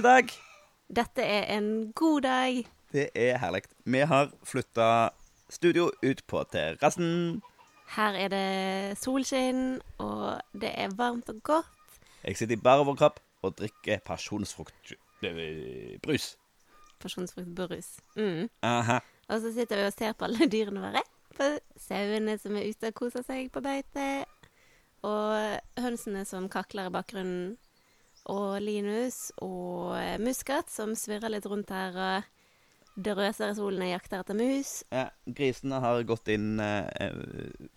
Fin dag. Dette er en god dag. Det er herlig. Vi har flytta studio ut på terrassen. Her er det solskinn, og det er varmt og godt. Jeg sitter i bar overkropp og drikker pasjonsfruktbrus. Pasjonsfruktbrus. Mm. Aha. Og så sitter vi og ser på alle dyrene våre. På sauene som er ute og koser seg på beite. Og hønsene som kakler i bakgrunnen. Og Linus og Muskat som svirrer litt rundt her. Og det røser i solen og jakter etter mus. Ja, grisene har gått inn eh,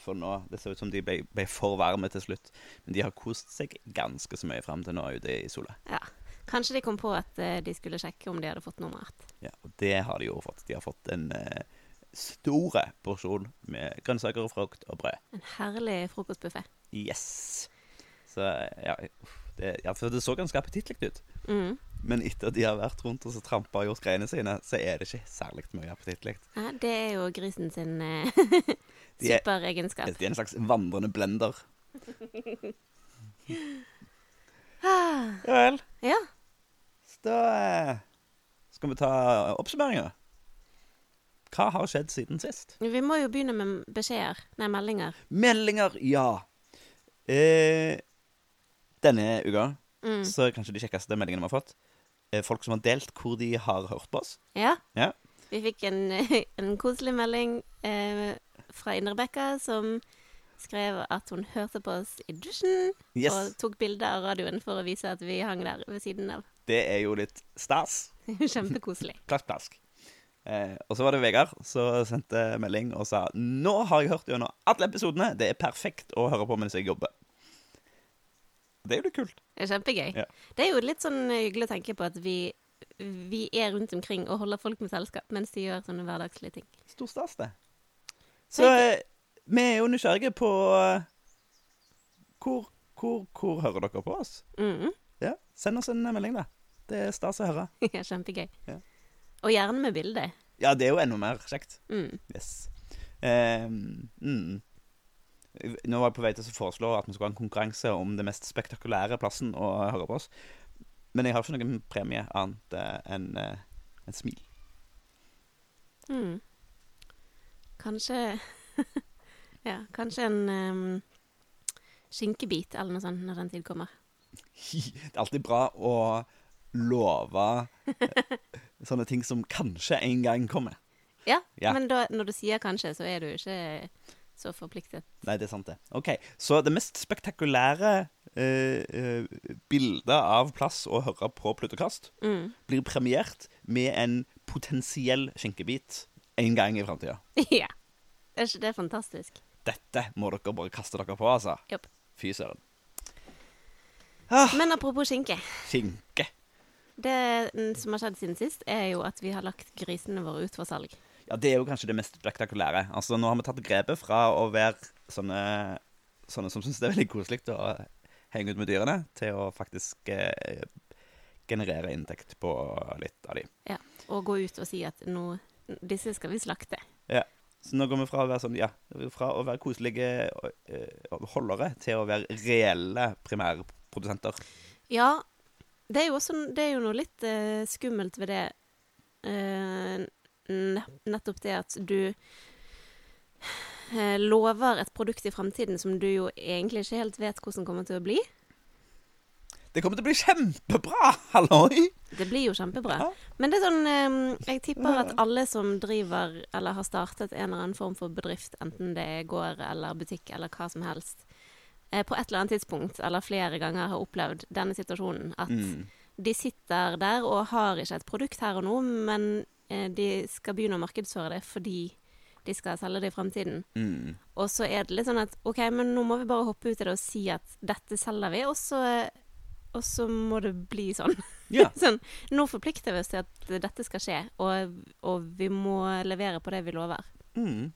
for nå. Det ser ut som de ble, ble for varme til slutt. Men de har kost seg ganske så mye fram til nå ute i sola. Ja. Kanskje de kom på at eh, de skulle sjekke om de hadde fått noe mat. Ja, og det har de jo fått. De har fått en eh, store porsjon med grønnsaker og frukt og brød. En herlig frokostbuffé. Yes. Så ja, uff, det, ja for det så ganske appetittlig ut. Mm. Men etter at de har vært rundt og så trampa og gjort greiene sine, så er det ikke særlig mye appetittlig. Ja, det er jo grisen sin eh, De er- De er en slags vandrende blender. Ah, Ja vel. ja. Så da eh, skal vi ta oppsummeringa. Hva har skjedd siden sist? Vi må jo begynne med beskjeder. Nei, meldinger. Meldinger, ja. Eh, denne uka Mm. så er kanskje de kjekkeste meldingene vi har fått, eh, folk som har delt hvor de har hørt på oss. Ja. Ja. Vi fikk en, en koselig melding eh, fra Indrebekka som skrev at hun hørte på oss i dusjen Yes. og tok bilde av radioen for å vise at vi hang der ved siden av. Det er jo litt stas. Kjempekoselig. Klask, klask. Eh, og så var det Vegard som sendte melding og sa Nå har jeg hørt gjennom alle episodene. Det er perfekt å høre på mens jeg jobber. Det er jo litt kult. Det er kjempegøy. Ja. Det er jo litt sånn hyggelig å tenke på at vi, vi er rundt omkring og holder folk med selskap mens de gjør sånne hverdagslige ting. Stor stas, det. Så eh, vi er jo nysgjerrige på eh, hvor, hvor, hvor hører dere på oss? Mm. Ja, Send oss en melding, da. Det er stas å høre. Ja, Kjempegøy. Ja. Og gjerne med bilde. Ja, det er jo enda mer kjekt. Mm. Yes. Um, mm. Nå var jeg på vei til å foreslå at vi skulle ha en konkurranse om det mest spektakulære plassen å høre på oss. Men jeg har ikke noen premie annet eh, enn et en smil. Mm. Kanskje Ja, kanskje en um, skinkebit eller noe sånt når den tid kommer. Det er alltid bra å love eh, sånne ting som kanskje en gang kommer. Ja, Ja. men da, når du sier kanskje, så er du ikke så forpliktet. Nei, det er sant, det. OK. Så det mest spektakulære eh, eh, bildet av plass å høre på Plutokast Mm. blir premiert med en potensiell skinkebit en gang i framtida. ja. Er ikke det fantastisk? Dette må dere bare kaste dere på, altså. Jopp. Fy søren. Men apropos skinke. Skinke. Det mm, som har skjedd siden sist, er jo at vi har lagt grisene våre ut for salg. Ja, det er jo kanskje det mest spektakulære. Altså, Nå har vi tatt grepet fra å være sånne, sånne som syns det er veldig koselig å henge ut med dyrene, til å faktisk eh, generere inntekt på litt av de. Ja. Og gå ut og si at nå Disse skal vi slakte. Ja. Så nå går vi fra å være sånn, ja, fra å være koselige eh, holdere til å være reelle primærprodusenter. Ja, det er jo også Det er jo noe litt eh, skummelt ved det. Eh, nettopp det at du eh, lover et produkt i fremtiden som du jo egentlig ikke helt vet hvordan kommer til å bli. Det kommer til å bli kjempebra! Halloi! Det blir jo kjempebra. Ja. Men det er sånn eh, Jeg tipper at alle som driver eller har startet en eller annen form for bedrift, enten det er gård eller butikk eller hva som helst, eh, på et eller annet tidspunkt eller flere ganger har opplevd denne situasjonen. At Mm. de sitter der og har ikke et produkt her og nå, men de skal begynne å markedsføre det fordi de skal selge det i fremtiden. Mm. Og så er det litt sånn at OK, men nå må vi bare hoppe ut i det og si at dette selger vi, og så, og så må det bli sånn. Ja. sånn. Nå forplikter vi oss til at dette skal skje, og, og vi må levere på det vi lover. Mm.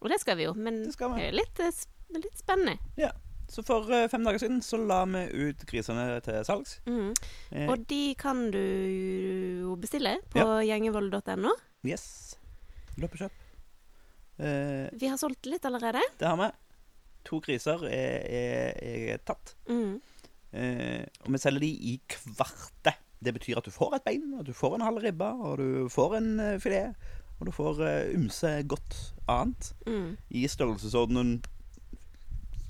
Og det skal vi jo, men Det det er litt, eh, litt spennende. ja. Så for eh, fem dager siden så la vi ut grisene til salgs. Mm. Eh, Og de kan du jo bestille på gjengevold.no. yes. Løp og kjøp. Eh, Vi har solgt litt allerede. det har vi. To griser er, er, er tatt. Mm. Eh, og vi selger de i kvarte. Det betyr at du får et bein, og du får en halv ribbe, og du får en eh, filet. Og du får eh, ymse godt annet Mm. i størrelsesordenen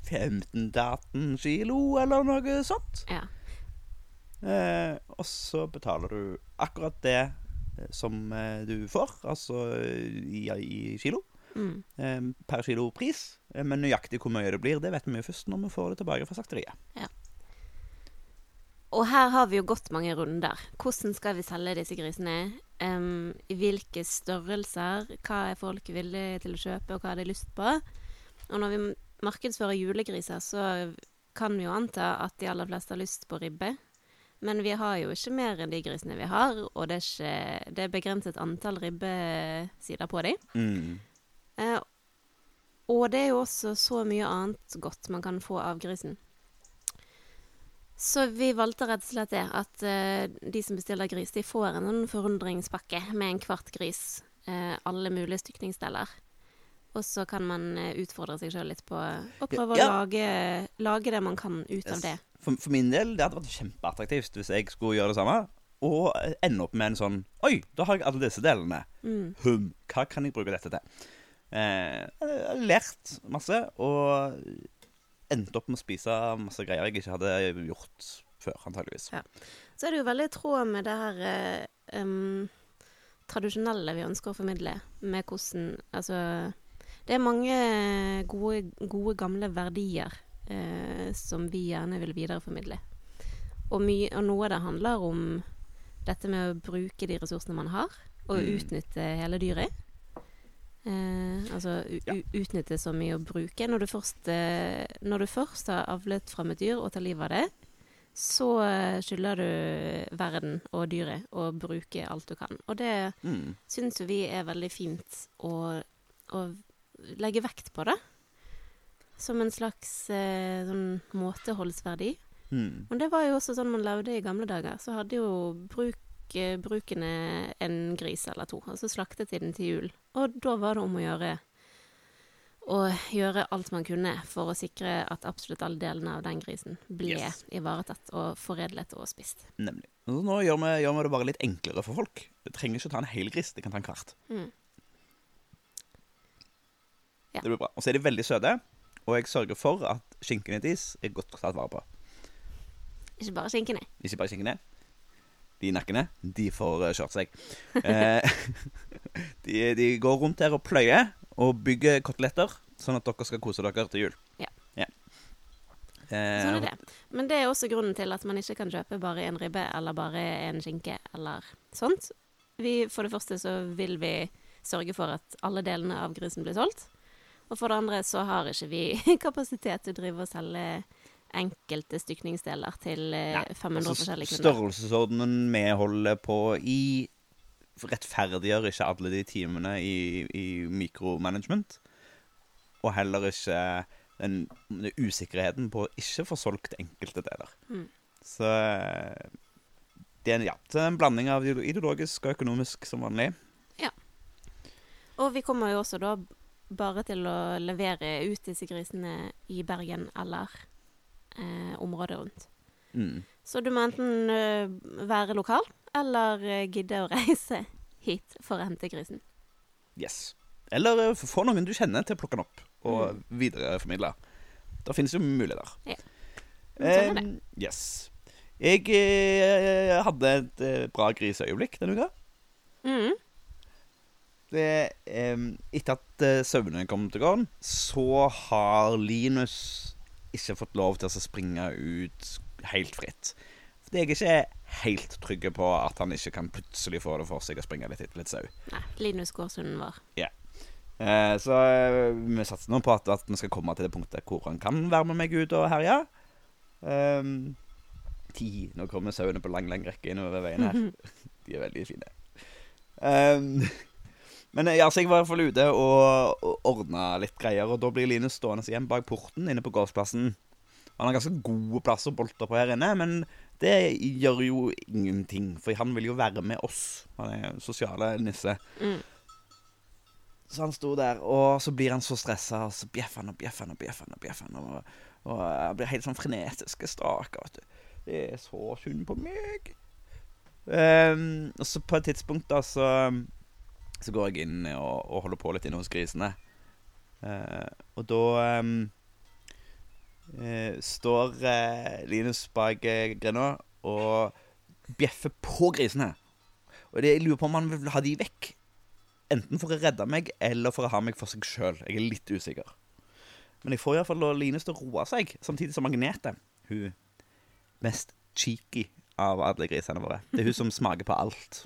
15-18 kilo, eller noe sånt. Ja. Eh, og så betaler du akkurat det eh, som eh, du får, altså i, i kilo. Mm. eh, per kilo pris. Eh, Men nøyaktig hvor mye det blir, det vet vi jo først når vi får det tilbake fra slakteriet. Og her har vi jo gått mange runder. Hvordan skal vi selge disse grisene? Um, I hvilke størrelser? Hva er folk villige til å kjøpe, og hva har de lyst på? Og når vi markedsfører julegriser, så kan vi jo anta at de aller fleste har lyst på ribbe. Men vi har jo ikke mer enn de grisene vi har, og det er, ikke, det er begrenset antall ribbesider på dem. Mm. Eh, og det er jo også så mye annet godt man kan få av grisen. Så vi valgte rett og slett det, at eh, de som bestiller gris, de får en forundringspakke med en kvart gris. eh, alle mulige stykningsdeler. Og så kan man eh, utfordre seg sjøl litt på å prøve Ja. å lage, lage det man kan ut av det. For, for min del, det hadde vært kjempeattraktivt hvis jeg skulle gjøre det samme. Og ende opp med en sånn Oi, da har jeg alle disse delene. Mm. Hum, hva kan jeg bruke dette til? Eh, jeg har lært masse, og endte opp med å spise masse greier jeg ikke hadde gjort før, antageligvis. Så er det jo veldig i tråd med det her eh, um, tradisjonelle vi ønsker å formidle, med hvordan Altså Det er mange gode, gode gamle verdier eh, som vi gjerne vil videreformidle. Og, mye, og noe av det handler om dette med å bruke de ressursene man har, og Mm. utnytte hele dyret. Eh, altså Ja. utnytte så mye å bruke. Når du, først, eh, når du først har avlet fram et dyr og tar livet av det, så eh, skylder du verden og dyret å bruke alt du kan. Og det Mm. syns jo vi er veldig fint å, å legge vekt på det. Som en slags eh, sånn måteholdsverdi. Mm. Men det var jo også sånn man levde i gamle dager. Så hadde jo bruk, eh, brukene en gris eller to, og så slaktet de den til jul. Og da var det om å gjøre å gjøre alt man kunne for å sikre at absolutt alle delene av den grisen ble Yes. ivaretatt og foredlet og spist. Nemlig. Så nå gjør vi, gjør vi det bare litt enklere for folk. Det trenger ikke ta en hel gris, det kan ta en kvart. Mm. Ja. Det blir bra. Og så er de veldig søte, og jeg sørger for at skinkene deres er godt tatt vare på. Ikke bare skinkene. Ikke bare skinkene. De nakkene, de får eh, kjørt seg. Eh, de, de går rundt her og pløyer og bygger koteletter, sånn at dere skal kose dere til jul. Ja. Eh, Sånn er det. Men det er også grunnen til at man ikke kan kjøpe bare en ribbe eller bare en skinke eller sånt. Vi, for det første så vil vi sørge for at alle delene av grisen blir solgt. Og for det andre så har ikke vi kapasitet til å drive og selge enkelte stykningsdeler til eh, Nei, 500 altså, forskjellige kunder. Størrelsesordenen vi holder på i, rettferdiggjør ikke alle de timene i, i mikromanagement. Og heller ikke den, den usikkerheten på å ikke få solgt enkelte deler. Mm. Så det er, en- ja, det er en blanding av ideologisk og økonomisk som vanlig. Ja. Og vi kommer jo også da bare til å levere ut disse grisene i Bergen eller eh, området rundt. Mm. Så du må enten uh, være lokal, eller uh, gidde å reise hit for å hente grisen. Yes. Eller uh, få noen du kjenner til å plukke den opp og Mm. videreformidle. Da finnes jo muligheter. Ja. Sånn er det. Yes. Jeg hadde et bra griseøyeblikk denne uka. Mm. Det, eh, etter at eh, sauene kom til gården, så har Linus ikke fått lov til å springe ut helt fritt. Fordi jeg ikke er helt trygg på at han ikke kan plutselig få det for seg å springe litt etter litt sau. Nei, Linus Gårdsunden vår. Eh, så eh, vi satser nå på at, at vi skal komme til det punktet hvor han kan være med meg ut og herje. Um, ti, nå kommer sauene på lang, lang rekke innover veien her. De er veldig fine. Um, men eh, ja, så jeg var i hvert fall ute og, og ordna litt greier, og da blir Linus stående igjen bak porten inne på gårdsplassen. Han har ganske gode plasser å bolte på her inne, men det gjør jo ingenting, for han vil jo være med oss. Han er sosiale nisse. Mm. Så han sto der, og så blir han så stressa, og så bjeffer han og bjeffer han og bjeffer han. Og bjeffer han, og, og han blir helt sånn frenetisk du. Det er så synd på meg. Um, og så på et tidspunkt da så, så går jeg inn og, og holder på litt inne hos grisene. Eh, og da ehm, eh, står eh, Linus bak eh, grenda og bjeffer på grisene. Og det, jeg lurer på om han vil ha de vekk. Enten for å redde meg, eller for å ha meg for seg sjøl. Jeg er litt usikker. Men jeg får iallfall Linus til å roe seg, samtidig som Magnete, hun mest cheeky av alle grisene våre. Det er hun som smaker på alt.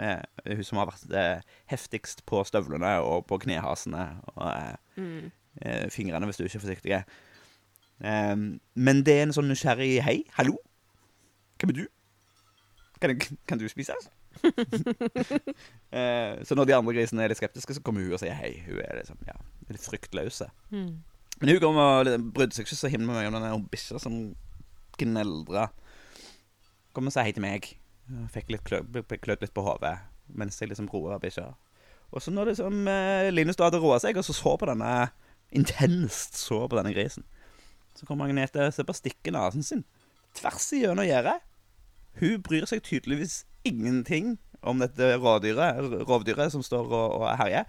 Eh, hun som har vært eh, heftigst på støvlene og på knehasene og eh, Mm. eh, fingrene, hvis du ikke er forsiktig. Eh, men det er en sånn nysgjerrig Hei, hallo? Hvem er du? Kan, jeg, kan du spise?' eh, så når de andre grisene er litt skeptiske, så kommer hun og sier hei. Hun er liksom, ja, litt fryktløse. Mm. Men hun kom og brydde seg ikke så himla mye om den bikkja som gneldra. Kom og sa hei til meg. Jeg Fikk litt klødd litt på hodet mens jeg liksom roa bikkja. Og så når liksom eh, Linus da hadde roa seg, og så så på denne intenst så på denne grisen, så kommer Agnete og ser på stikke asen sin tvers igjennom gjerdet. Hun bryr seg tydeligvis ingenting om dette rådyret, rovdyret som står og, og herjer.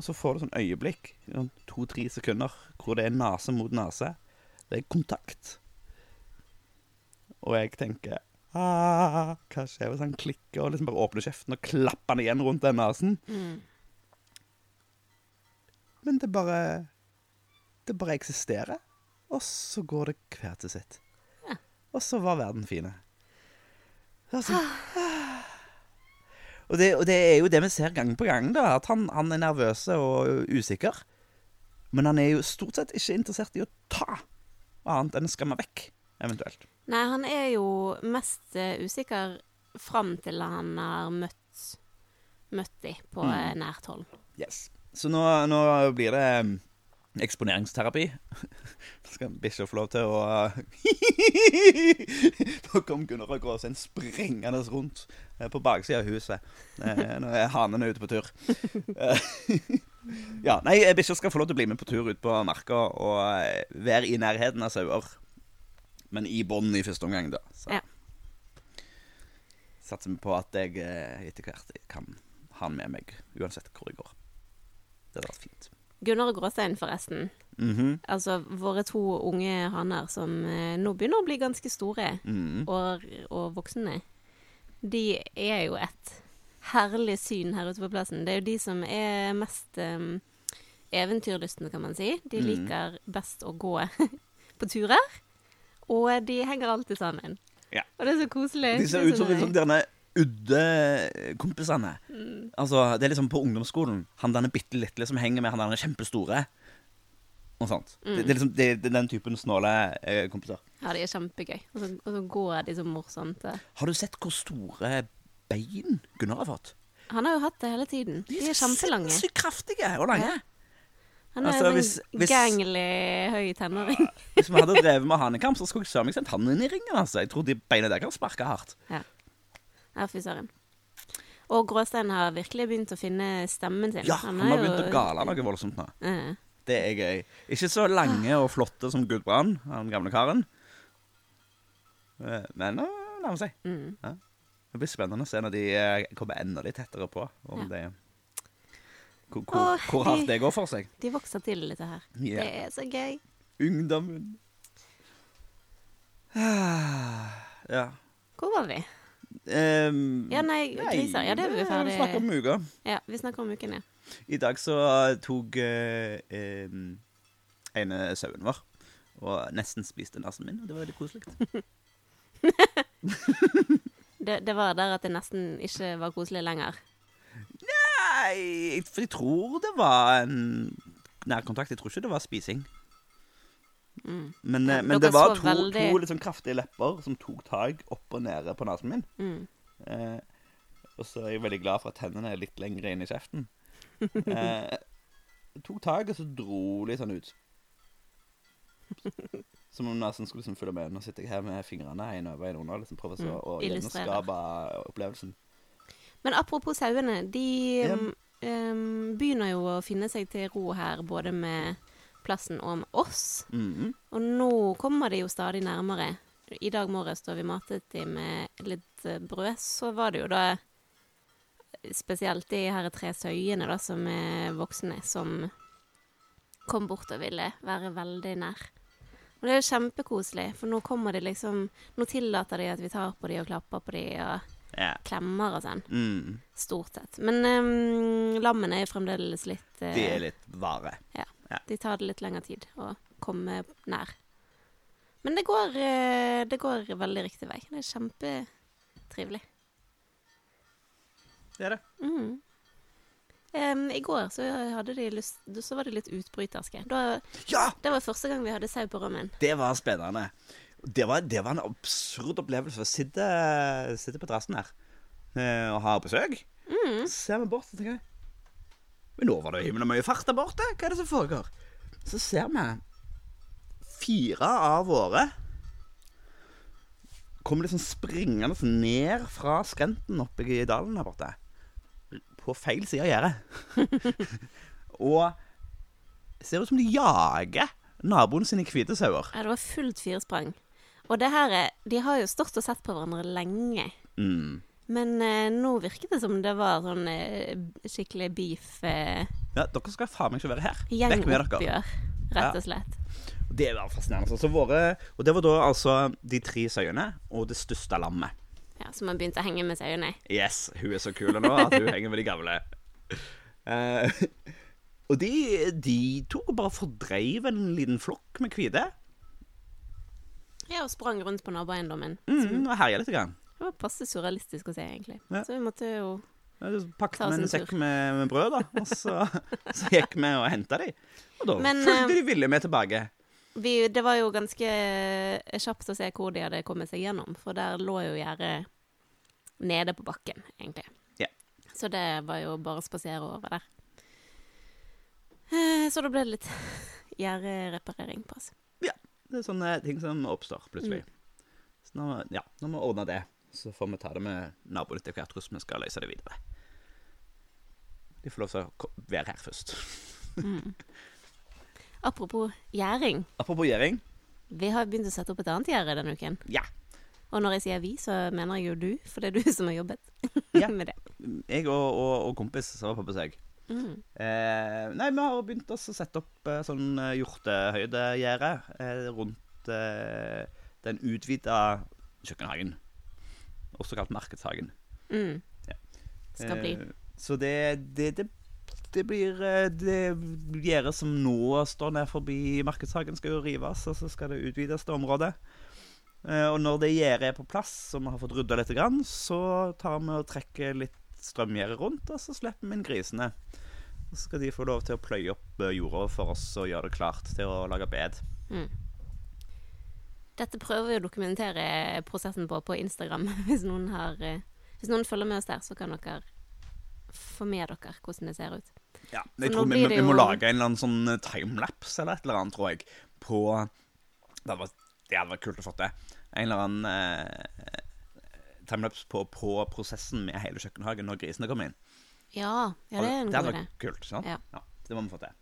Og så får du sånn øyeblikk, sånn to-tre sekunder, hvor det er nase mot nase. Det er kontakt. Og jeg tenker ah, Hva skjer hvis han klikker og liksom bare åpner kjeften og klapper han igjen rundt den nesen? Mm. Men det bare Det bare eksisterer. Og så går det hver til sitt. Ja. Og så var verden fine. Altså, og, det, og det er jo det vi ser gang på gang, da. At han, han er nervøs og usikker. Men han er jo stort sett ikke interessert i å ta annet enn å skremme vekk, eventuelt. Nei, han er jo mest uh, usikker fram til han har møtt, møtt de på Mm. eh, nært hold. Yes. Så nå, nå blir det um, eksponeringsterapi. Nå skal bikkja få lov til å Nå kom Gunnar og Gåsheim sprengende rundt eh, på baksida av huset. Nå er hanene ute på tur. Ja, nei, bikkja skal få lov til å bli med på tur ut på marka og være i nærheten av sauer. Men i bånn i første omgang, da. Så Ja. satser vi på at jeg eh, etter hvert kan ha han med meg uansett hvor jeg går. Det hadde vært fint. Gunnar og Gråstein, forresten. Mhm. Altså våre to unge hanner som eh, nå begynner å bli ganske store Mhm. og, og voksne. De er jo et herlig syn her ute på plassen. Det er jo de som er mest um, eventyrlystne, kan man si. De Mm. liker best å gå på turer. Og de henger alltid sammen. Ja. Og det er så koselig. De ser er ut som sånn, liksom derne udde-kompisene. Mm. Altså, det er liksom på ungdomsskolen. Han derne bitte lille som henger med han derne kjempestore. Og sånt. Mm. Det, det, er liksom, det, det er den typen snåle eh, kompiser. Ja, de er kjempegøy. Og så, og så går de så morsomt. Har du sett hvor store bein Gunnar har fått? Han har jo hatt det hele tiden. De er kjempelange. Sinnssykt kraftige og lange. Han er Altså, en hvis- gangly høy tenåring. Hvis vi hadde drevet med hanekamp, så skulle jeg søren meg sendt han inn i ringen. altså. Jeg tror de beina der kan sparke hardt. Ja, fy søren. Og Gråstein har virkelig begynt å finne stemmen sin. Ja, han har er begynt jo- å gale noe voldsomt nå. Eh, Det er gøy. Ikke så lange og flotte som Gudbrand, han gamle karen. Eh, Men nå nærmer seg. mm. Det blir spennende å se når de eh, kommer enda litt tettere på. Om Ja. det hvor, hvor, Åh, hvor hardt de- det går for seg. De vokser til, dette her. Ja. Det er så gøy. Ungdommen. Ja. Hvor var vi? Um, Ja, nei, griser. Ja, det er vi ferdig. Snakk om uka. Ja, vi snakker om uken, ja. I dag så tok eh, em, ene sauen vår og nesten spiste nesen min. og Det var veldig koselig. Det, det var der at det nesten ikke var koselig lenger. Nei, for jeg tror det var en nærkontakt. Jeg tror ikke det var spising. Mm. Men, Ja, eh, men det var to, veldig- to litt sånn kraftige lepper som tok tak opp og nede på nesen min. Mm. Eh, og så er jeg veldig glad for at tennene er litt lengre inn i kjeften. Eh, tok tak, og så dro litt sånn ut. Som om nesen skulle liksom følge med. Nå sitter jeg her med fingrene en over en under. Liksom prøver så Mm, å gjenskape opplevelsen. Men apropos sauene. De Ja. um, begynner jo å finne seg til ro her, både med plassen og med oss. Mhm. Og nå kommer de jo stadig nærmere. i dag morges da vi matet de med litt brød, så var det jo da spesielt de her tre søyene da, som er voksne, som kom bort og ville være veldig nær. Og det er jo kjempekoselig, for nå kommer de liksom Nå tillater de at vi tar på de og klapper på de og Ja. klemmer og sånn. Mm. Stort sett. Men um, lammene er fremdeles litt uh, De er litt vare. De tar det litt lengre tid å komme nær. Men det går, uh, det går veldig riktig vei. Det er kjempetrivelig. Det er det. Mm. Um, I går så, de lyst, så var de litt utbryterske. Da, Ja! det var første gang vi hadde sau på rømmen. Det var spennende. Det var, det var en absurd opplevelse sitte, sitte på terrassen her eh, og ha besøk. Mm. Så ser vi bort og tenker Men nå var det himmelen mye fart der borte. Hva er det som foregår? Så ser vi fire av våre kommer liksom springende ned fra skrenten oppe i dalen her borte. På feil side av gjerdet. og ser ut som de jager naboen sine hvite sauer. Ja, det var fullt firsprang. Og det her er De har jo stått og sett på hverandre lenge. Mm. Men eh, nå virket det som det var sånn eh, skikkelig beef eh, Ja, dere skal faen meg ikke være her. Vekk med dere. rett og slett. Det var fascinerende. Så våre, og det var da altså de tre sauene og det største lammet. Ja, Som har begynt å henge med sauene. Yes, hun er så kul nå at hun henger med de gamle. Eh, og de, de tok og bare fordreiv en liten flokk med hvite. Ja, og sprang rundt på naboeiendommen. Mm, og herja litt. Grann. Det var passe surrealistisk å se, egentlig. Ja. Så vi måtte jo Ja, så Pakket med en sekk med, med brød, da. Og så, så gikk vi og henta de. Og da Men, fulgte eh, de ville med tilbake. vi, Det var jo ganske kjapt å se hvor de hadde kommet seg gjennom, for der lå jo gjerdet nede på bakken, egentlig. Ja. Så det var jo bare å spasere over der. Eh, Så da ble det litt gjerdereparering på oss. Det er sånne ting som oppstår plutselig. Mm. Så nå, ja, når vi ordne det, så får vi ta det med naboen etter hvert hvordan vi skal løse det videre. De får lov til å være her først. Mm. Apropos gjæring. Apropos gjæring. Vi har begynt å sette opp et annet gjerde denne uken. Ja. Og når jeg sier vi, så mener jeg jo du, for det er du som har jobbet Ja. med det. Jeg og, og, og kompis som var på besøk. Mm. Eh, nei, vi har begynt å sette opp eh, sånn eh, hjortehøydegjerde eh, rundt eh, den utvida kjøkkenhagen. Også kalt Markedshagen. Mm. Ja. Skal bli. Eh, så det, det, det, det blir eh, Det gjerdet som nå står ned forbi Markedshagen, skal jo rives, og så skal det utvides det området. Eh, og når det gjerdet er på plass, og vi har fått rydda litt, så tar vi og trekker litt strømgjerde rundt, og så slipper vi inn grisene. Så skal de få lov til å pløye opp eh, jorda for oss og gjøre det klart til å lage bed. Mm. Dette prøver vi å dokumentere prosessen på på Instagram. Hvis noen, har, eh, hvis noen følger med oss der, så kan dere få med dere hvordan det ser ut. Ja, jeg tror vi, vi, må lage en eller annen sånn eh, timelapse eller et eller annet, tror jeg, på det hadde vært kult å få til. En eller annen eh, timelapse på, på prosessen med hele kjøkkenhagen når grisene kommer inn. Ja, ja det er en god det er hadde idé. kult. sant? Ja. Det må vi få til.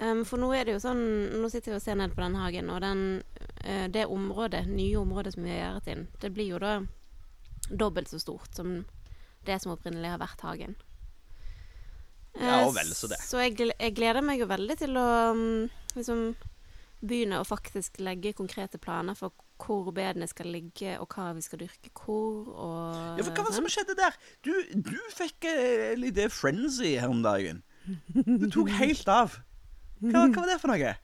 Um, for nå er det jo sånn Nå sitter vi og ser ned på den hagen, og den, uh, det området, nye området som vi har gjerdet inn, det blir jo da dobbelt så stort som det som opprinnelig har vært hagen. Ja, Eh, og vel så det. Så jeg, jeg gleder meg jo veldig til å mm, liksom begynne å faktisk legge konkrete planer for hvor bedene skal ligge, og hva vi skal dyrke hvor, og Ja, for Hva var det sånn. som skjedde der? Du, du fikk en litt frenzy her om dagen. Du tok helt av. Hva, hva var det for noe?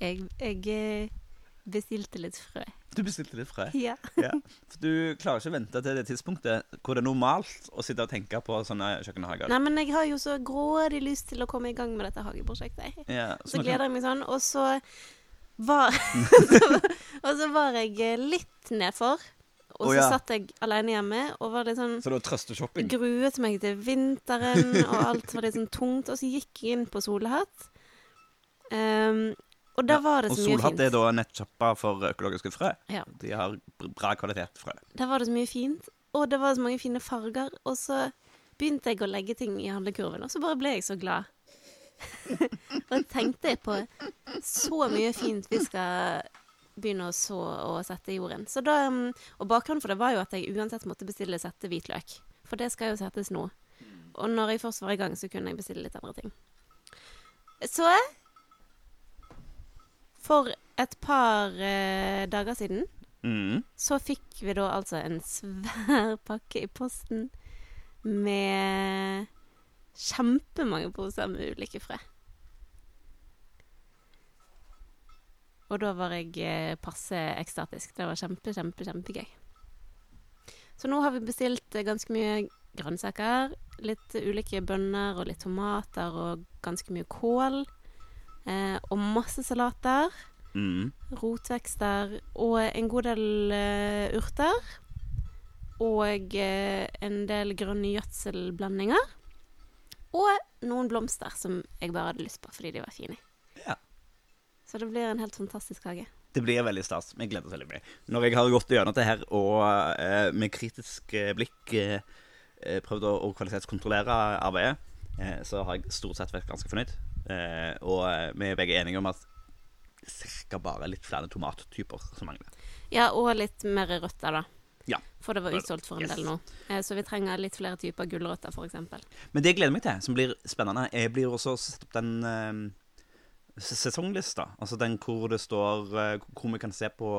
Jeg, jeg eh, bestilte litt frø. Du bestilte litt frø. Ja. Ja. For du klarer ikke å vente til det tidspunktet hvor det er normalt å sitte og tenke på sånne kjøkkenhager. Nei, men jeg har jo så grådig lyst til å komme i gang med dette hageprosjektet. Ja, Så så gleder jeg meg sånn. Og så var Og så var jeg eh, litt nedfor. Og så ja. satt jeg alene hjemme og var litt sånn Så det var trøsteshopping? Gruet meg til vinteren, og alt var litt sånn tungt. Og så gikk jeg inn på Solhatt. Um, og da Ja, var det så mye fint. Og Solhatt er da nettsjappa for økologiske frø. Ja. De har bra kvalitet frø. Der var det så mye fint, og det var så mange fine farger. Og så begynte jeg å legge ting i handlekurven, og så bare ble jeg så glad. og jeg tenkte på så mye fint vi skal begynne å så og sette i jorden. Så da, mm, og bakgrunnen for det var jo at jeg uansett måtte bestille sette hvitløk. For det skal jo settes nå. Og når jeg først var i gang, så kunne jeg bestille litt andre ting. Så For et par eh, dager siden Mm. så fikk vi da altså en svær pakke i posten med kjempemange poser med ulike frø. Og da var jeg eh, passe ekstatisk. Det var kjempe, kjempe, kjempegøy. Så nå har vi bestilt eh, ganske mye grønnsaker. Litt ulike bønner og litt tomater og ganske mye kål. Eh, og masse salater Mm. rotvekster og en god del uh, urter. Og uh, en del grønne gjødselblandinger. Og noen blomster som jeg bare hadde lyst på fordi de var fine. Ja. Så det blir en helt fantastisk hage. Det blir veldig stas. Vi gleder oss veldig mye. Når jeg har gått gjennom det her og eh, med kritisk eh, blikk eh, eh, prøvd å, å kvalitetskontrollere arbeidet, eh, så har jeg stort sett vært ganske fornøyd. Eh, og vi er begge enige om at ca. bare litt flere tomattyper som mangler. Ja, og litt mer røtter, da. Ja. For det var utsolgt for en Yes. del nå. Eh, så vi trenger litt flere typer gulrøtter, f.eks. Men det jeg gleder meg til, som blir spennende, jeg blir også å sette opp den eh, sesonglista. Altså den hvor det står eh, Hvor vi kan se på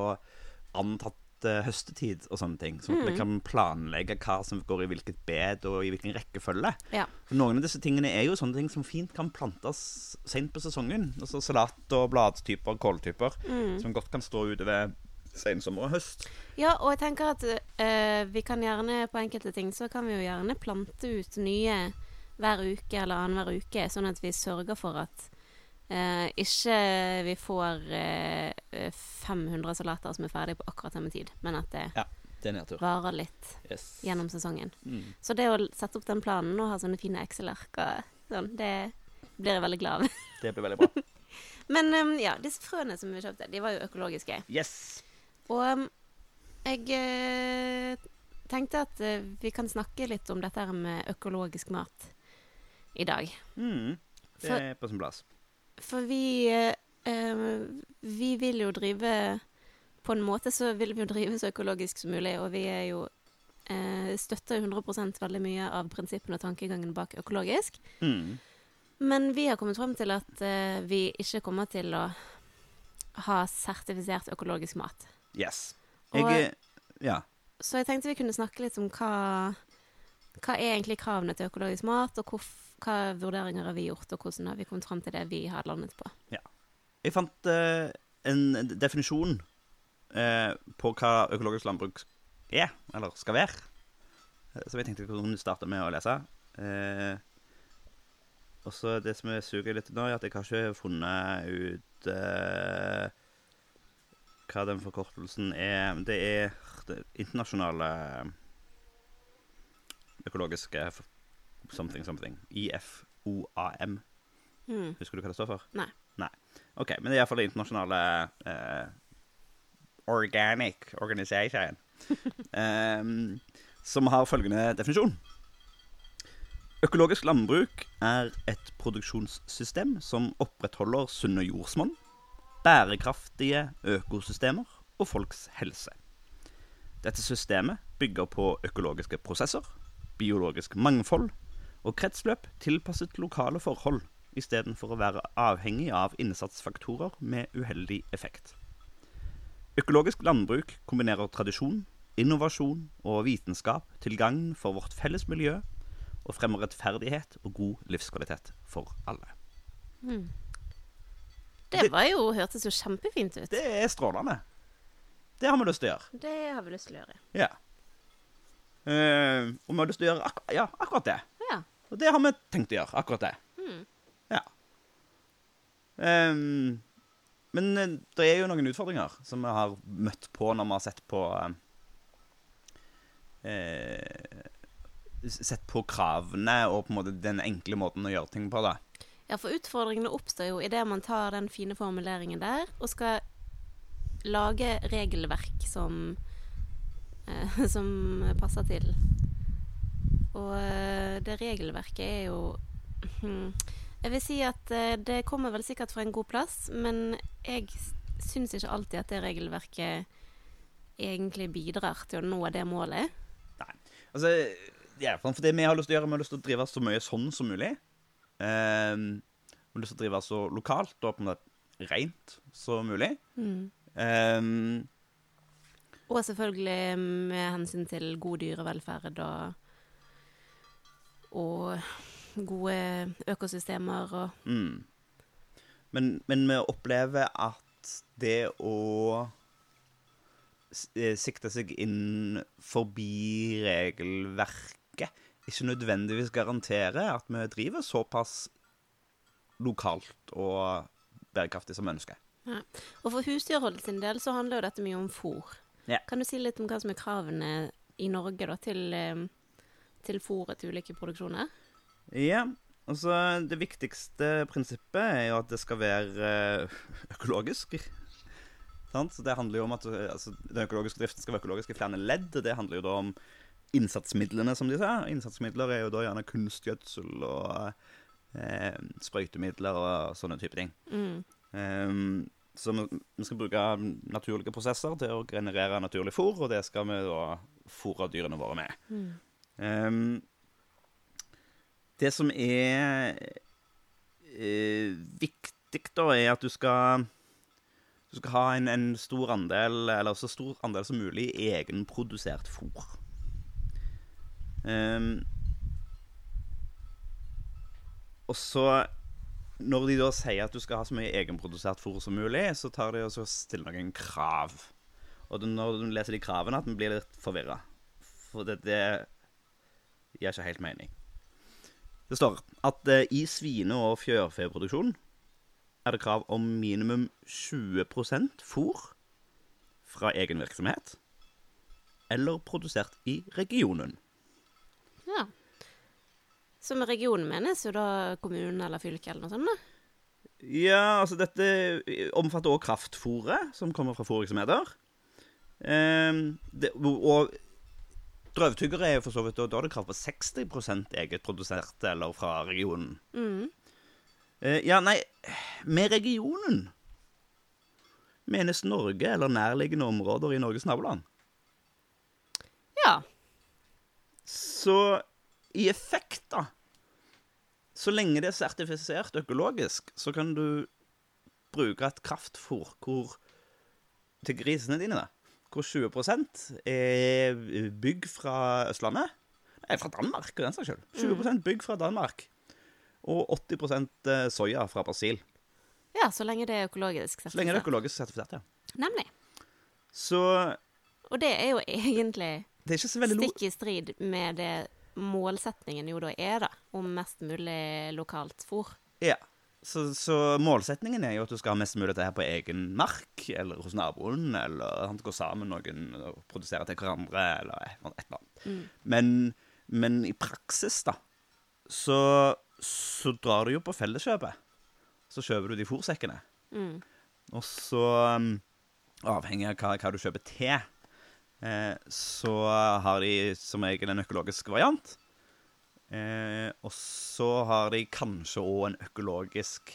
antatt eh, høstetid og sånne ting. Sånn at vi kan planlegge hva som går i hvilket bed og i hvilken rekkefølge. Ja. For Noen av disse tingene er jo sånne ting som fint kan plantes sent på sesongen. Altså salat- og bladtyper, kåltyper, som godt kan stå utover sensommer og høst. Ja, og jeg tenker at uh, vi kan gjerne på enkelte ting så kan vi jo gjerne plante ut nye hver uke eller annenhver uke, sånn at vi sørger for at uh, ikke vi får uh, 500 salater som er ferdige på akkurat samme tid, men at det Ja, det er varer litt Yes. gjennom sesongen. Mm. Så det å sette opp den planen og ha sånne fine Excel-ark sånn, det blir jeg veldig glad av. Det blir veldig bra. Men um, ja, disse frøene som vi kjøpte, de var jo økologiske. Yes. Og jeg eh, tenkte at eh, vi kan snakke litt om dette med økologisk mat i dag. Mm. Det er på sin plass. For vi eh, Vi vil jo drive På en måte så vil vi jo drive så økologisk som mulig, og vi er jo eh, støtter jo 100% veldig mye av prinsippene og tankegangen bak økologisk. Mm. Men vi har kommet frem til at vi ikke kommer til å ha sertifisert økologisk mat. Yes. Jeg og, Ja. Så jeg tenkte vi kunne snakke litt om hva, hva er egentlig kravene til økologisk mat, og hvor, hva vurderinger har vi gjort, og hvordan har vi kommet frem til det vi har landet på. Jeg fant uh, en definisjon uh, på hva økologisk landbruk er, eller skal være. Eh, Som jeg tenkte jeg kunne starte med å lese. Uh, og så det som suger litt nå, er at jeg har ikke funnet ut eh, hva den forkortelsen er. Det er det internasjonale økologiske f- something something. IFOAM. Mm. Husker du hva det står for? Nei. Nei. OK, men det er iallfall det internasjonale eh, Organic Organization. um, som har følgende definisjon. Økologisk landbruk er et produksjonssystem som opprettholder sunne jordsmonn, bærekraftige økosystemer og folks helse. Dette systemet bygger på økologiske prosesser, biologisk mangfold og kretsløp tilpasset lokale forhold, istedenfor å være avhengig av innsatsfaktorer med uheldig effekt. Økologisk landbruk kombinerer tradisjon, innovasjon og vitenskap til gagn for vårt felles miljø, og fremmer rettferdighet og god livskvalitet for alle. Det Det- var jo, hørtes jo kjempefint ut. Det er strålende. Det har vi lyst til å gjøre. Det har vi lyst til å gjøre. Ja. Uh, og vi har lyst til å gjøre ak ja, akkurat det. Ja. Og det har vi tenkt å gjøre. Akkurat det. Mm. Ja. Um, men eh, det er jo noen utfordringer som vi har møtt på når vi har sett på uh, Sett på kravene og på en måte den enkle måten å gjøre ting på. da. Ja, for utfordringene oppstår jo idet man tar den fine formuleringen der og skal lage regelverk som eh, som passer til. Og eh, det regelverket er jo Jeg vil si at eh, det kommer vel sikkert fra en god plass, men jeg syns ikke alltid at det regelverket egentlig bidrar til å nå det målet. Nei. Altså, ja, for det vi har lyst til å gjøre, vi har lyst til å drive så mye sånn som mulig. Um, vi har lyst til å drive så lokalt og på en måte rent som mulig. Um, Og selvfølgelig med hensyn til god dyrevelferd og, og gode økosystemer og mm. men, men vi opplever at det å eh, sikte seg inn forbi regelverket ikke nødvendigvis garanterer at vi driver såpass lokalt og bærekraftig som vi ønsker. ja. Og for husdyrholdet sin del så handler jo dette mye om fôr. Ja. Kan du si litt om hva som er kravene i Norge da, til, eh, til fôret til ulike produksjoner? Ja, altså det viktigste prinsippet er jo at det skal være eh, økologisk. Så det handler jo om at altså, den økologiske driften skal være økologisk i flere ledd. Det handler jo da om innsatsmidlene, som de sa. Innsatsmidler er jo da gjerne kunstgjødsel og eh, sprøytemidler og sånne type ting. Mm. Ehm, så vi, skal bruke naturlige prosesser til å generere naturlig fôr, og det skal vi da fôre dyrene våre med. Mm. Ehm, det som er eh, viktig, da, er at du skal du skal ha en, en stor andel, eller så stor andel som mulig, egenprodusert fôr. Ehm, og så Når de da sier at du skal ha så mye egenprodusert fôr som mulig, så tar de og stiller noen krav. Og når du leser de kravene, at vi blir litt forvirra. For det, det gir ikke helt mening. Det står at eh, i svine- og fjørfeproduksjon er det krav om minimum 20% fôr fra egen virksomhet eller produsert i regionen. Så med regionen menes jo da kommunen eller fylket eller noe sånt? da? Ja, altså dette omfatter også kraftfôret, som kommer fra fôrvirksomheter. Um, det, og drøvtyggere er jo for så vidt Da har er det krav på 60 eget produsert eller fra regionen. Mm. Eh, ja, nei, med regionen menes Norge eller nærliggende områder i Norges naboland. Ja. Så i effekt, da Så lenge det er sertifisert økologisk, så kan du bruke et kraftfôr hvor til grisene dine, da, hvor 20% er bygg fra Østlandet. Nei, fra Danmark, for den saks skyld. 20% bygg fra Danmark. Og 80% soya fra Brasil. ja, så lenge det er økologisk. Så lenge det er økologisk sertifisert, ja. Nemlig. Så Og det er jo egentlig det er stikk i strid med det målsetningen jo da er, da, om mest mulig lokalt fôr. Ja. Så, så målsetningen er jo at du skal ha mest mulig av det her på egen mark, eller hos naboen, eller han gå sammen med noen og produsere til hverandre, eller et eller annet. Men, men i praksis, da, så, så drar du jo på felleskjøpet. Så kjøper du de fòrsekkene. Mm. Og så, um, avhengig av hva, hva du kjøper til, så har de som regel en økologisk variant. Eh, og så har de kanskje òg en økologisk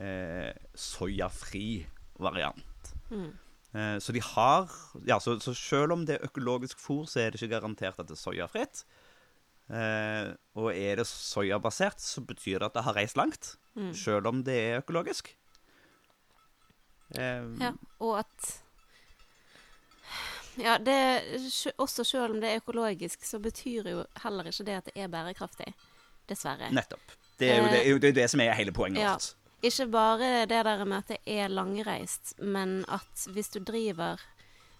eh, soyafri variant. Mm. Eh, så de har Ja, så, så selv om det er økologisk fôr, så er det ikke garantert at det er soyafritt. Eh, og er det soyabasert, så betyr det at det har reist langt. Mm. Selv om det er økologisk. Eh, Ja, og at Ja, det, også selv om det er økologisk, så betyr jo heller ikke det at det er bærekraftig. Dessverre. Nettopp. Det er jo det, er jo det, er det som er hele poenget Ja. vårt. Ikke bare det der med at det er langreist, men at hvis du driver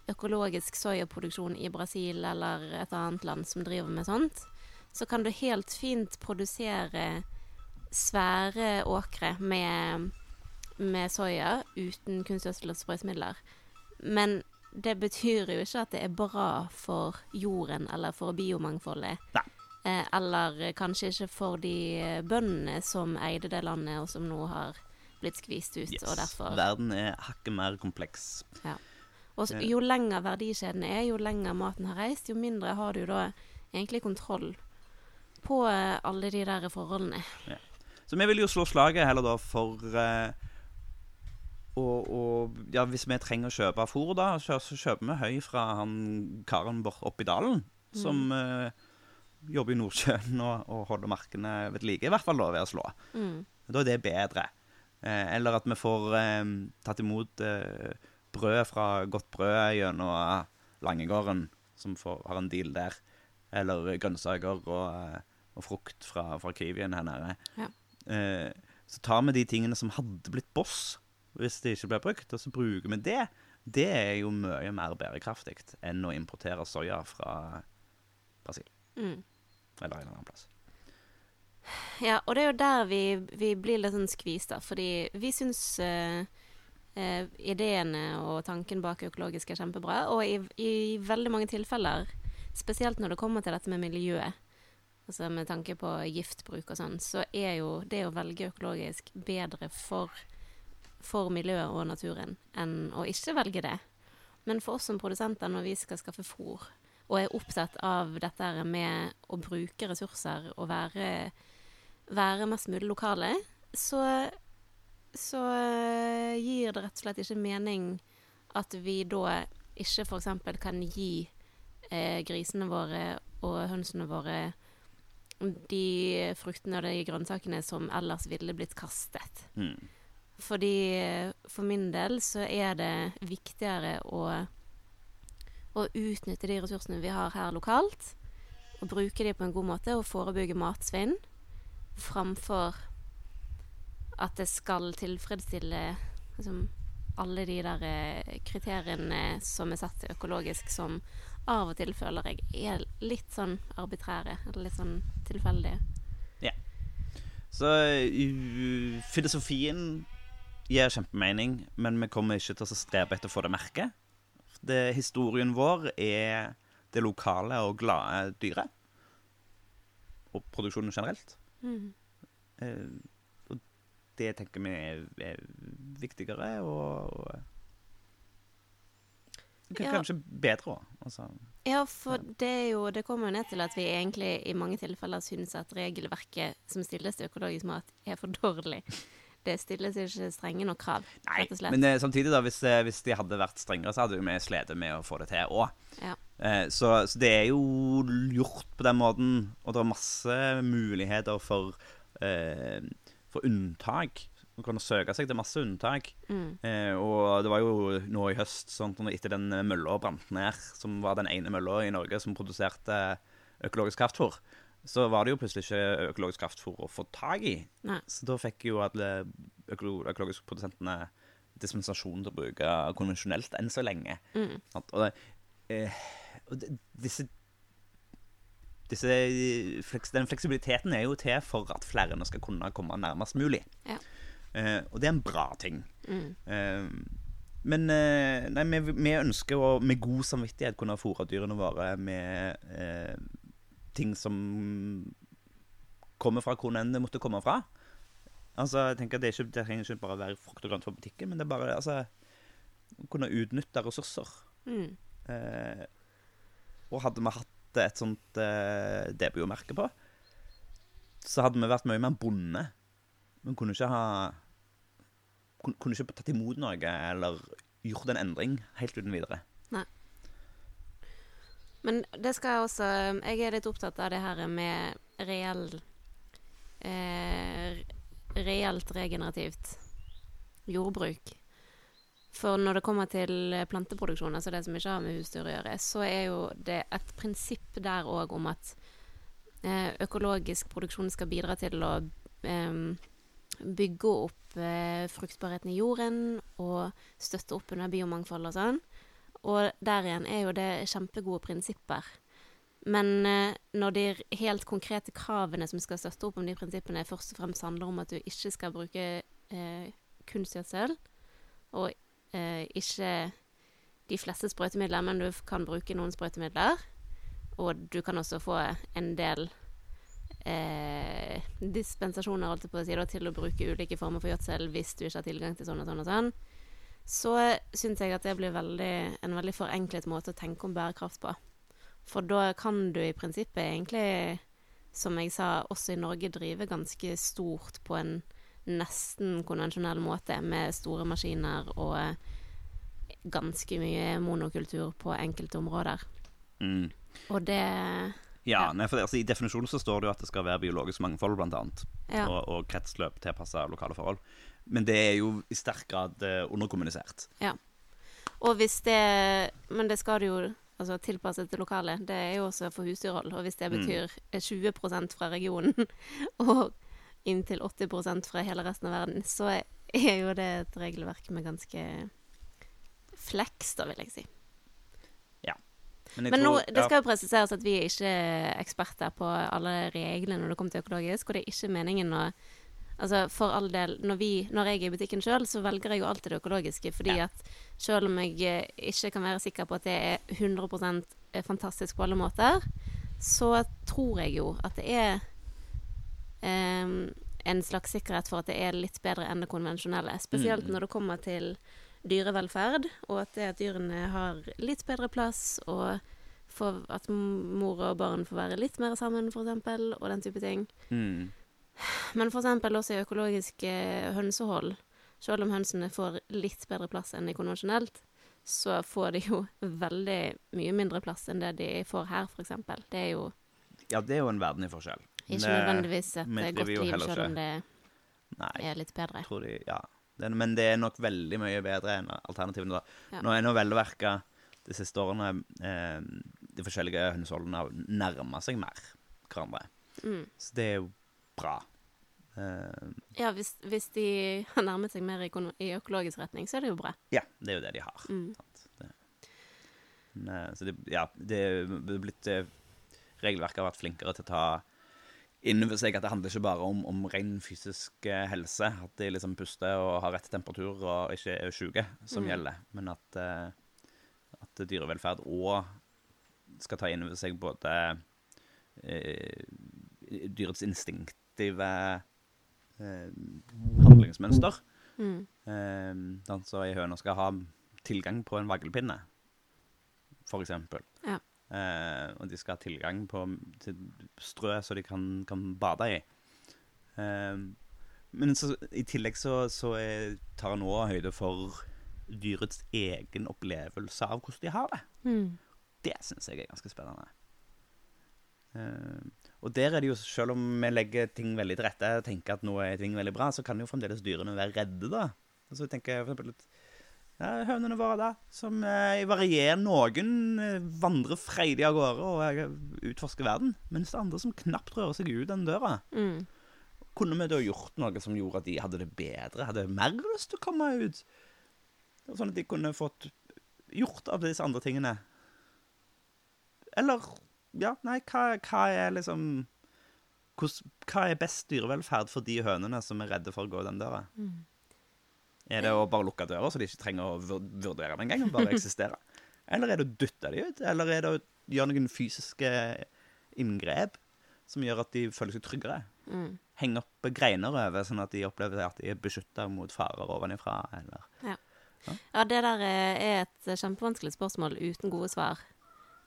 økologisk soyaproduksjon i Brasil eller et annet land som driver med sånt, så kan du helt fint produsere svære åkre med, med soya uten kunstgjødsel og sprøytemidler. Men det betyr jo ikke at det er bra for jorden eller for biomangfoldet. Nei. Eh, eller kanskje ikke for de eh, bøndene som eide det landet, og som nå har blitt skvist ut. Yes. Og derfor Verden er hakket mer kompleks. Ja. og så- Jo lenger verdikjeden er, jo lenger maten har reist, jo mindre har du da egentlig kontroll på eh, alle de der forholdene. Ja. Så vi vil jo slå slaget heller da for eh, og, og ja, hvis vi trenger å kjøpe fôr, da, så, så kjøper vi høy fra han karen bort oppe i dalen, som uh, jobber i Nordsjøen og, og holder markene ved like, i hvert fall da ved å slå. Mm. Da er det bedre. Eh, eller at vi får eh, tatt imot eh, brød fra Godt Brød gjennom Langegården, som får, har en deal der. Eller grønnsaker og, eh, og frukt fra, fra Kiwien her nede. Ja. Eh, så tar vi de tingene som hadde blitt Boss hvis det ikke blir brukt, og så bruker vi det. Det er jo mye mer bærekraftig enn å importere soya fra Brasil. Mm. Eller en annen plass. Ja, og det er jo der vi, vi blir litt sånn skvist, da. Fordi vi syns uh, uh, ideene og tanken bak økologisk er kjempebra. Og i, i veldig mange tilfeller, spesielt når det kommer til dette med miljøet, altså med tanke på giftbruk og sånn, så er jo det å velge økologisk bedre for, for miljøet og naturen enn å ikke velge det. Men for oss som produsenter, når vi skal skaffe fôr, og er opptatt av dette med å bruke ressurser og være være mest mulig lokale, så, så eh, gir det rett og slett ikke mening at vi da ikke f.eks. kan gi eh, grisene våre og hønsene våre de fruktene og de grønnsakene som ellers ville blitt kastet. Mm. Fordi eh, for min del så er det viktigere å, å utnytte de ressursene vi har her lokalt, og bruke de på en god måte og forebygge matsvinn, framfor at det skal tilfredsstille liksom, alle de der eh, kriteriene som er satt økologisk, som av og til føler jeg er litt sånn arbitrære, eller litt sånn tilfeldige. Så uh, filosofien gir kjempemening, men vi kommer ikke til å strebe etter å få det merket. Det, historien vår er det lokale og glade dyret. Og produksjonen generelt. Mm. Eh, og det tenker vi er, er viktigere og, og Kanskje Ja. Bedre òg. Altså, Ja, for det er jo Det kommer jo ned til at vi egentlig i mange tilfeller syns at regelverket som stilles til økologisk mat, er for dårlig. Det stilles ikke strenge nok krav, nei, men eh, samtidig, da, hvis, eh, hvis de hadde vært strengere, så hadde jo vi slitt med å få det til òg. Ja. Eh, så, så det er jo gjort på den måten, og det er masse muligheter for, eh, for unntak. Man kan søke seg til masse unntak. Mm. Eh, og det var jo nå i høst, sånn, etter den mølla brant ned, som var den ene mølla i Norge som produserte økologisk kraftfôr, så var det jo plutselig ikke økologisk kraftfôr å få tak i. Nei. Så da fikk jo alle økolo økologiske produsentene dispensasjon til å bruke konvensjonelt enn så lenge. Mm. Og, det, eh, og det, disse, disse fleks, Den fleksibiliteten er jo til for at flere nå skal kunne komme nærmest mulig. Ja. Eh, og det er en bra ting. Mm. Eh, men eh, nei, vi, vi ønsker å med god samvittighet kunne fôre dyrene våre med eh, ting som kommer fra hvor det måtte komme fra. Altså, jeg tenker det, er ikke, det trenger ikke bare være frukt og grønt fra butikken, men det er bare altså, kunne utnytte ressurser. Mm. Eh, og hadde vi hatt et sånt eh, DBO-merke på, så hadde vi vært mye mer bonde. Vi kunne ikke ha kun- Kunne ikke tatt imot noe eller gjort en endring helt uten videre. Men det skal jeg også Jeg er litt opptatt av det her med reell eh, Reelt regenerativt jordbruk. For når det kommer til planteproduksjon, altså det som ikke har med husdyr å gjøre, så er jo det et prinsipp der òg om at eh, økologisk produksjon skal bidra til å eh, bygge opp eh, fruktbarheten i jorden og støtte opp under biomangfold og sånn. Og der igjen er jo det kjempegode prinsipper. Men eh, når de helt konkrete kravene som skal støtte opp om de prinsippene, først og fremst handler om at du ikke skal bruke eh, kunstgjødsel, og eh, ikke de fleste sprøytemidler, men du kan bruke noen sprøytemidler, og du kan også få en del eh, dispensasjoner si, da, til å bruke ulike former for gjødsel hvis du ikke har tilgang til sånn og sånn og sånn, så syns jeg at det blir veldig, en veldig forenklet måte å tenke om bærekraft på. For da kan du i prinsippet egentlig, som jeg sa, også i Norge drive ganske stort på en nesten konvensjonell måte, med store maskiner og ganske mye monokultur på enkelte områder. Mm. Og det Ja, nei, for det, altså, I definisjonen så står det jo at det skal være biologisk mangfold, bl.a. Ja. Og, og kretsløp tilpassa lokale forhold. Men det er jo i sterk grad eh, underkommunisert. Ja. Og hvis det Men det skal du jo altså tilpasset til lokalet. Det er jo også for husdyrhold. Og hvis det Mm. betyr 20% fra regionen og inntil 80% fra hele resten av verden, så er jo det et regelverk med ganske fleks, da, vil jeg si. Men, jeg Men nå, tror- det skal jo presiseres at vi er ikke eksperter på alle reglene når det kommer til økologisk, og det er ikke meningen å Altså, for all del, når, vi, når jeg er i butikken sjøl, så velger jeg jo alltid det økologiske, fordi Ja. at sjøl om jeg eh, ikke kan være sikker på at det er 100 fantastisk på alle måter, så tror jeg jo at det er um, en slags sikkerhet for at det er litt bedre enn det konvensjonelle. Spesielt Mm. når det kommer til dyrevelferd, og at det at dyrene har litt bedre plass, og at mor og barn får være litt mer sammen, f.eks., og den type ting. mm. Men f.eks. også i økologisk eh, hønsehold, selv om hønsene får litt bedre plass enn i konvensjonelt, så får de jo veldig mye mindre plass enn det de får her, f.eks. Det er jo Ja, det er jo en verdenlig-forskjell. ikke Det- nødvendigvis et eh, godt liv, selv om det Nei, er litt bedre. tror de Ja. Det, men det er nok veldig mye bedre enn alternativene. da. Ja. Nå er nå velverka de siste årene eh, De forskjellige hønseholdene har nærma seg mer hverandre. Mm. Så det er jo bra. Uh, Ja, hvis, hvis de har nærmet seg mer i, i økologisk retning, så er det jo bra. ja, det er jo det de har. Mm. Det. Men, eh, så det, ja, det er blitt eh, Regelverket har vært flinkere til å ta inn over seg at det handler ikke bare om, om ren fysisk helse, at de liksom puster og har rett temperatur og ikke er syke, som Mm. gjelder, men at, at dyrevelferd òg skal ta inn over seg både eh, dyrets instinktive eh, handlingsmønster. Mm. Eh, sånn så ei høne skal ha tilgang på en vaglepinne, for eksempel. Ja. Eh, og de skal ha tilgang på til strø så de kan, kan bade i. Eh, men så, i tillegg så, så er, tar en òg høyde for dyrets egen opplevelse av hvordan de har det. Mm. Det syns jeg er ganske spennende. Eh, og der er det jo, selv om vi legger ting veldig til rette, og tenker at nå er ting veldig bra, så kan jo fremdeles dyrene være redde, da. Og jeg tenker for eksempel at ja, hønene våre, da, som eh, varierer noen, eh, vandrer freidig av gårde og eh, utforsker verden, mens det er andre som knapt rører seg ut den døra. Mm. Kunne vi da gjort noe som gjorde at de hadde det bedre, hadde mer lyst til å komme ut? Sånn at de kunne fått gjort av disse andre tingene. Eller Ja, nei, hva, hva er liksom Hva er best dyrevelferd for de hønene som er redde for å gå den døra? Mm. Er det å bare lukke døra, så de ikke trenger å vur- vurdere det engang, bare eksistere? Eller er det å dytte de ut? Eller er det å gjøre noen fysiske inngrep som gjør at de føler seg tryggere? Mm. henge opp greiner over, sånn at de opplever at de er beskytta mot farer ovenifra, eller Ja, det der er er et kjempevanskelig spørsmål uten gode svar.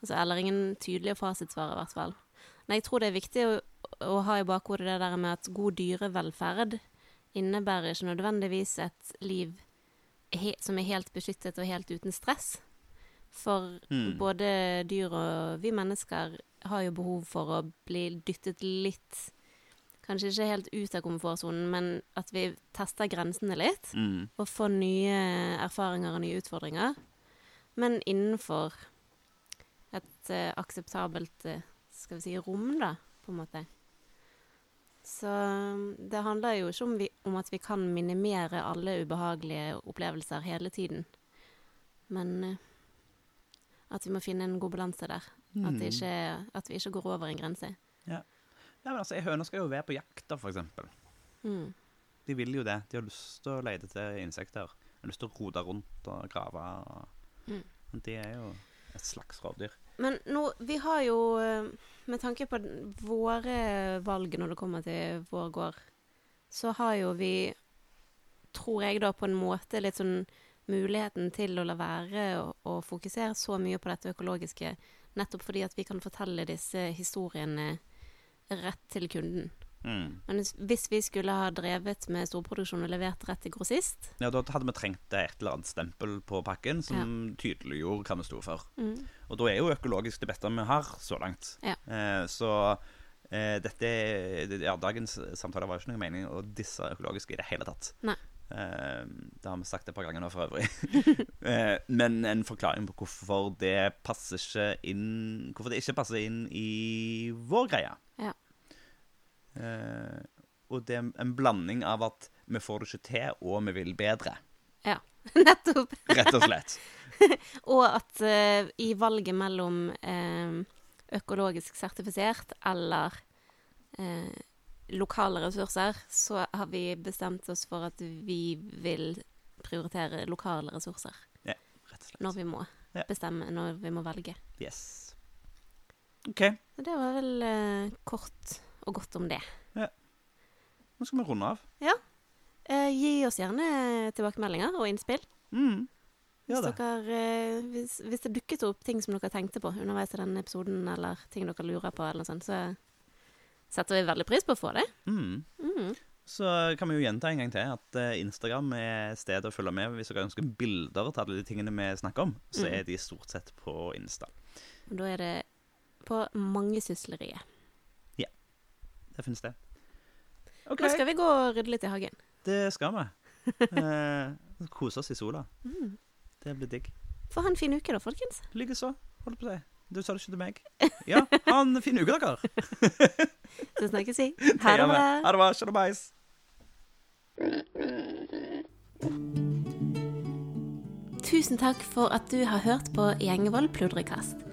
Altså, eller ingen tydelige fasitsvar, i hvert fall. Men jeg tror det er viktig å, å ha i bakhodet det der med at god dyrevelferd innebærer ikke nødvendigvis et liv som er helt beskyttet og helt uten stress. For Mm. både dyr og vi mennesker har jo behov for å bli dyttet litt Kanskje ikke helt ut av komfortsonen, men at vi tester grensene litt mm. og får nye erfaringer og nye utfordringer. Men innenfor et uh, akseptabelt uh, skal vi si, rom, da, på en måte. Så mm, det handler jo ikke om, vi, om at vi kan minimere alle ubehagelige opplevelser hele tiden. Men uh, at vi må finne en god balanse der. At, det ikke, at vi ikke går over en grense. Ja, men altså, ei høne skal jo være på jakt, da, for eksempel. Mm. De vil jo det. De har lyst til å lete etter insekter. De har lyst til å rote rundt og grave. Og... Mm. Men De er jo et slags rovdyr. Men nå, vi har jo, eh, med tanke på våre valg når det kommer til vår gård, så har jo vi, tror jeg da, på en måte litt sånn muligheten til å la være å, fokusere så mye på dette økologiske, nettopp fordi at vi kan fortelle disse historiene rett til kunden. Mm. Men hvis- vi skulle ha drevet med storproduksjon og levert rett til grossist Ja, da hadde vi trengt et eller annet stempel på pakken som tydeliggjorde hva vi sto for. mm. Og da er jo økologisk det beste vi har så langt. Ja. Eh, så eh, dette Ja, dagens samtale var jo ikke noe mening å disse økologiske i det hele tatt. Nei. Eh, det har vi sagt et par ganger nå for øvrig. eh, men en forklaring på hvorfor det passer ikke inn Hvorfor det ikke passer inn i vår greie. Eh, og det er en blanding av at vi får det ikke til, og vi vil bedre. Ja, nettopp. Rett og slett. Og at uh, i valget mellom uh, økologisk sertifisert eller uh, lokale ressurser, så har vi bestemt oss for at vi vil prioritere lokale ressurser Ja, Rett og slett. når vi må Ja. bestemme, når vi må velge. Yes. OK. Så det var vel kort og godt om det. Nå skal vi runde av. Eh, gi oss gjerne tilbakemeldinger og innspill. Mm. Hvis, dere, eh, hvis, hvis det dukket opp ting som dere tenkte på underveis i denne episoden, eller ting dere lurer på, eller noe sånt, så setter vi veldig pris på å få det. Mm. Mm. Så kan vi jo gjenta en gang til at eh, Instagram er stedet å følge med. Hvis dere ønsker bilder til alle de tingene vi snakker om, så Mm. er de stort sett på Insta. Og da er det på mangesysleriet. Det finnes det. Okay. Nå skal vi gå og rydde litt i hagen. det skal vi. Eh, kose oss i sola. Mm. Det blir digg. Få ha en fin uke, da, folkens. Likeså, holdt på å si. Du sa det ikke til meg. Ja, ha en fin uke, dere. Så snakkes vi. Ha det bra. Ha det bra. Shalabais. Tusen takk for at du har hørt på Gjengevold pludrekast.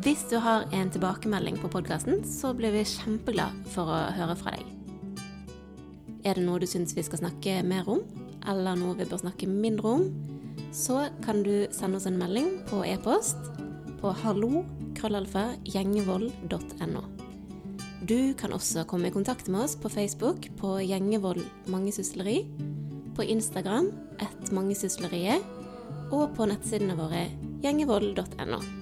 Hvis du har en tilbakemelding på podkasten, så blir vi kjempeglad for å høre fra deg. Er det noe du syns vi skal snakke mer om, eller noe vi bør snakke mindre om, så kan du sende oss en melding på e-post på hallo.krøllalfa.gjengevold.no. Du kan også komme i kontakt med oss på Facebook på Gjengevold mangesysleri, på Instagram ett mangesysleriet, og på nettsidene våre gjengevold.no.